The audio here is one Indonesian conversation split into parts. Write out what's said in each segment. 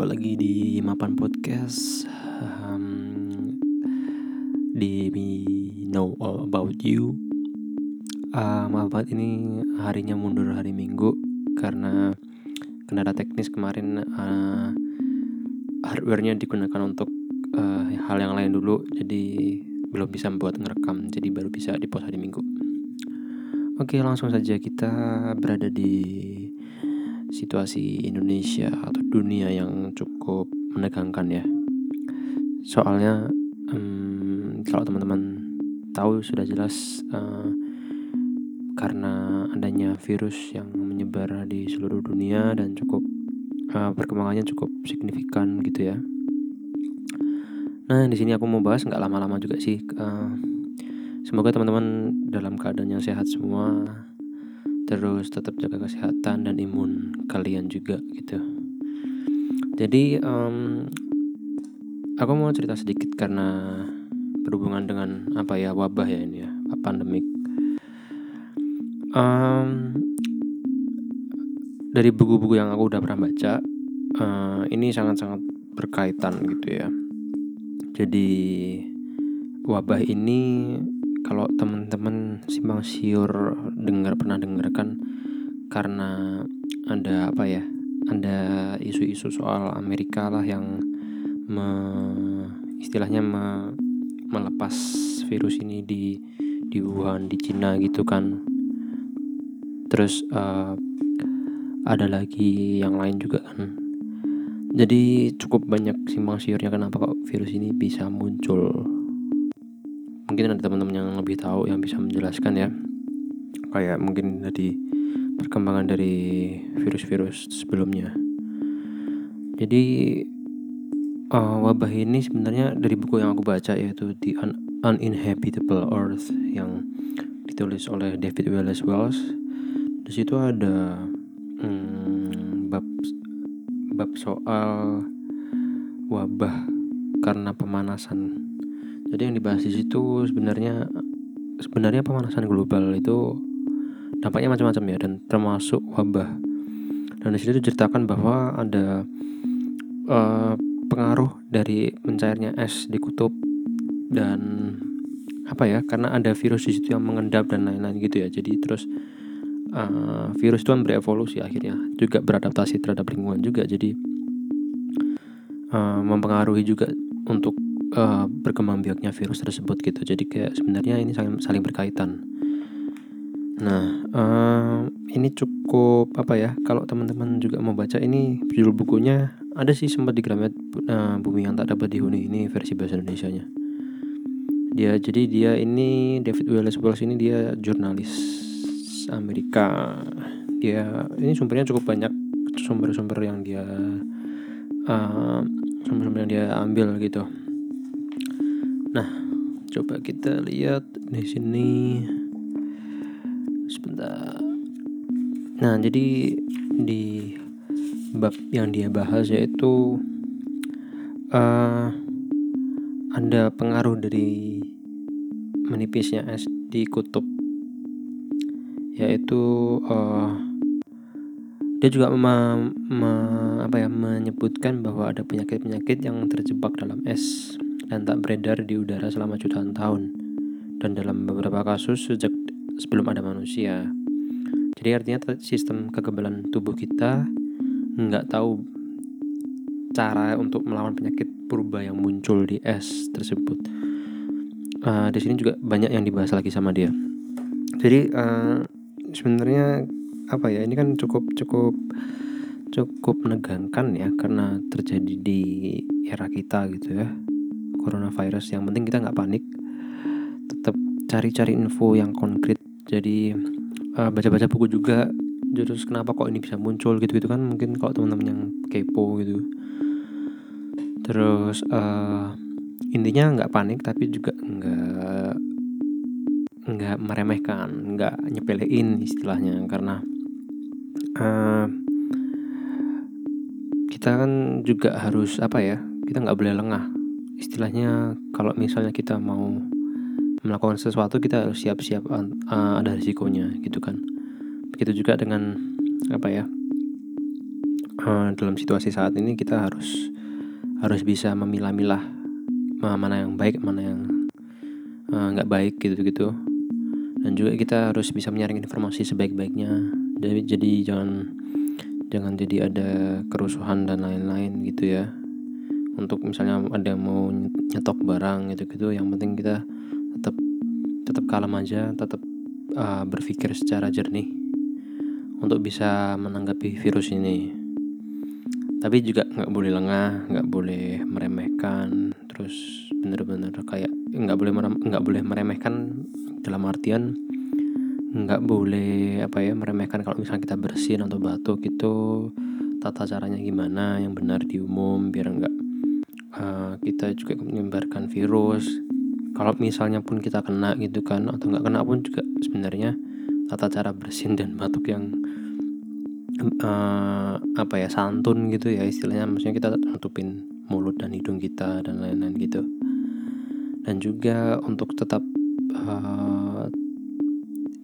kembali lagi di Mapan Podcast um, Di Me Know All About You. Uh, Maaf banget ini harinya mundur hari Minggu Karena kendala teknis kemarin uh, Hardware-nya digunakan untuk uh, hal yang lain dulu Jadi belum bisa membuat ngerekam Jadi baru bisa di post hari Minggu. Oke langsung saja kita berada di situasi Indonesia atau dunia yang cukup menegangkan ya. Soalnya um, kalau teman-teman tahu sudah jelas uh, karena adanya virus yang menyebar di seluruh dunia dan cukup uh, perkembangannya cukup signifikan gitu ya. Nah di sini aku mau bahas nggak lama-lama juga sih. Uh, semoga teman-teman dalam keadaan yang sehat semua terus tetap jaga kesehatan dan imun kalian juga gitu. Jadi um, aku mau cerita sedikit karena berhubungan dengan apa ya wabah ya ini ya pandemik. Um, dari buku-buku yang aku udah pernah baca uh, ini sangat-sangat berkaitan gitu ya. Jadi wabah ini kalau teman-teman simpang siur dengar pernah dengar kan karena ada apa ya ada isu-isu soal Amerika lah yang me, istilahnya me, melepas virus ini di di Wuhan di Cina gitu kan. Terus uh, ada lagi yang lain juga kan. Jadi cukup banyak simpang siurnya kenapa kok virus ini bisa muncul mungkin ada teman-teman yang lebih tahu yang bisa menjelaskan ya. Kayak mungkin dari perkembangan dari virus-virus sebelumnya. Jadi uh, wabah ini sebenarnya dari buku yang aku baca yaitu The Un Uninhabitable Earth yang ditulis oleh David Wallace Wells. Di situ ada hmm, bab bab soal wabah karena pemanasan jadi yang dibahas di situ sebenarnya sebenarnya pemanasan global itu dampaknya macam-macam ya dan termasuk wabah. Dan di situ diceritakan bahwa ada uh, pengaruh dari mencairnya es di kutub dan apa ya karena ada virus di situ yang mengendap dan lain-lain gitu ya jadi terus uh, virus itu kan berevolusi akhirnya juga beradaptasi terhadap lingkungan juga jadi uh, mempengaruhi juga untuk uh, berkembang biaknya virus tersebut gitu. Jadi kayak sebenarnya ini saling saling berkaitan. Nah uh, ini cukup apa ya? Kalau teman-teman juga mau baca ini judul bukunya ada sih sempat di Gramet uh, bumi yang tak dapat dihuni ini versi bahasa Indonesia nya dia jadi dia ini David Wallace Wells ini dia jurnalis Amerika. Dia ini sumbernya cukup banyak sumber-sumber yang dia sumber-sumber yang dia ambil gitu Nah, coba kita lihat di sini. Sebentar. Nah, jadi di bab yang dia bahas yaitu uh, ada pengaruh dari menipisnya es di kutub. Yaitu uh, dia juga me, me, apa ya menyebutkan bahwa ada penyakit-penyakit yang terjebak dalam es dan tak beredar di udara selama jutaan tahun dan dalam beberapa kasus sejak sebelum ada manusia. Jadi artinya sistem kekebalan tubuh kita nggak tahu cara untuk melawan penyakit purba yang muncul di es tersebut. Uh, di sini juga banyak yang dibahas lagi sama dia. Jadi uh, sebenarnya apa ya ini kan cukup cukup cukup menegangkan ya karena terjadi di era kita gitu ya coronavirus. Yang penting kita nggak panik. Tetap cari-cari info yang konkret. Jadi uh, baca-baca buku juga. Terus kenapa kok ini bisa muncul gitu gitu kan. Mungkin kalau teman-teman yang kepo gitu. Terus uh, intinya nggak panik tapi juga nggak nggak meremehkan nggak nyepelein istilahnya. Karena uh, kita kan juga harus apa ya kita nggak boleh lengah istilahnya kalau misalnya kita mau melakukan sesuatu kita harus siap-siap ada risikonya gitu kan. Begitu juga dengan apa ya dalam situasi saat ini kita harus harus bisa memilah-milah mana yang baik mana yang nggak uh, baik gitu-gitu. Dan juga kita harus bisa menyaring informasi sebaik-baiknya. Jadi jadi jangan jangan jadi ada kerusuhan dan lain-lain gitu ya untuk misalnya ada yang mau nyetok barang gitu gitu yang penting kita tetap tetap kalem aja tetap uh, berpikir secara jernih untuk bisa menanggapi virus ini. Tapi juga nggak boleh lengah nggak boleh meremehkan terus bener-bener kayak nggak boleh nggak boleh meremehkan dalam artian nggak boleh apa ya meremehkan kalau misalnya kita bersin atau batuk itu tata caranya gimana yang benar di umum biar nggak uh, kita juga menyebarkan virus. Kalau misalnya pun kita kena gitu kan atau nggak kena pun juga sebenarnya tata cara bersin dan batuk yang uh, apa ya santun gitu ya istilahnya. Maksudnya kita nutupin mulut dan hidung kita dan lain-lain gitu. Dan juga untuk tetap uh,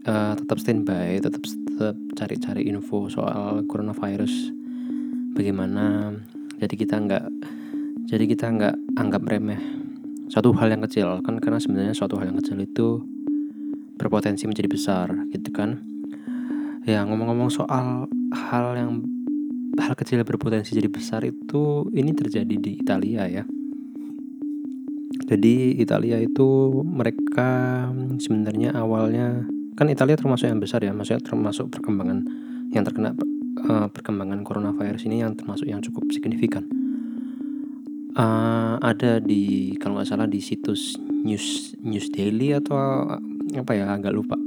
uh, tetap standby tetap tetap cari-cari info soal coronavirus. Bagaimana? Jadi kita nggak jadi kita nggak anggap remeh. Suatu hal yang kecil kan karena sebenarnya suatu hal yang kecil itu berpotensi menjadi besar gitu kan? Ya ngomong-ngomong soal hal yang hal kecil berpotensi jadi besar itu ini terjadi di Italia ya. Jadi Italia itu mereka sebenarnya awalnya kan Italia termasuk yang besar ya, maksudnya termasuk perkembangan yang terkena uh, perkembangan coronavirus ini yang termasuk yang cukup signifikan. Uh, ada di kalau nggak salah di situs news news daily atau apa ya agak lupa.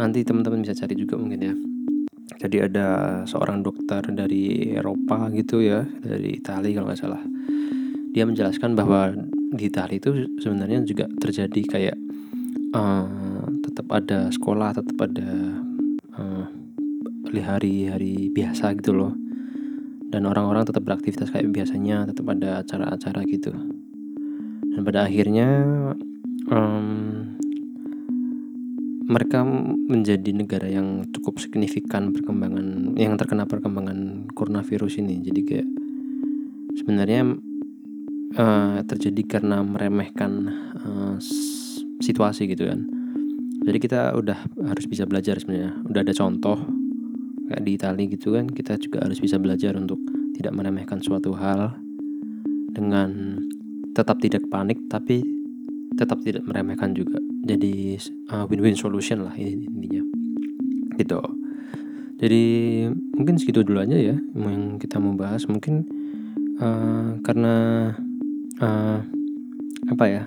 Nanti teman-teman bisa cari juga mungkin ya. Jadi ada seorang dokter dari Eropa gitu ya, dari Italia kalau nggak salah. Dia menjelaskan bahwa di Itali itu sebenarnya juga terjadi kayak uh, tetap ada sekolah tetap ada uh, hari-hari biasa gitu loh dan orang-orang tetap beraktivitas kayak biasanya tetap ada acara-acara gitu. Dan pada akhirnya um, mereka menjadi negara yang cukup signifikan perkembangan yang terkena perkembangan coronavirus ini. Jadi kayak sebenarnya uh, terjadi karena meremehkan uh, situasi gitu kan. Jadi kita udah harus bisa belajar sebenarnya. Udah ada contoh kayak di Italia gitu kan kita juga harus bisa belajar untuk tidak meremehkan suatu hal dengan tetap tidak panik tapi tetap tidak meremehkan juga. Jadi uh, win-win solution lah ini intinya. Gitu. Jadi mungkin segitu dulu aja ya yang kita mau bahas. Mungkin uh, karena uh, apa ya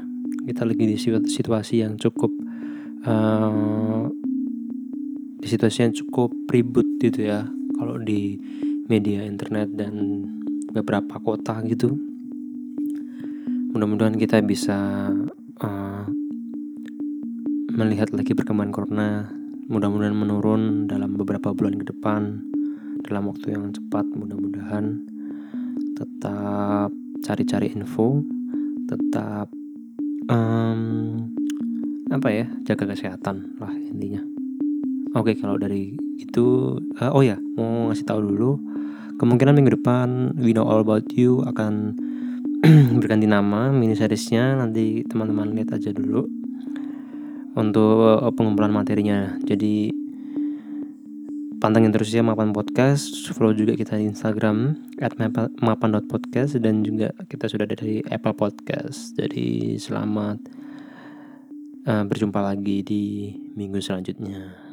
kita lagi di situasi yang cukup uh, di situasi yang cukup ribut gitu ya. Kalau di media internet dan beberapa kota gitu. Mudah-mudahan kita bisa uh, melihat lagi perkembangan corona. Mudah-mudahan menurun dalam beberapa bulan ke depan dalam waktu yang cepat. Mudah-mudahan tetap cari-cari info tetap um, apa ya jaga kesehatan lah intinya oke kalau dari itu uh, oh ya mau ngasih tahu dulu kemungkinan minggu depan We Know All About You akan berganti nama mini seriesnya nanti teman-teman lihat aja dulu untuk pengumpulan materinya. Jadi Pantengin terus ya Mapan Podcast. Follow juga kita di Instagram At mapan.podcast Dan juga kita sudah ada di Apple Podcast. Jadi selamat uh, Berjumpa lagi di minggu selanjutnya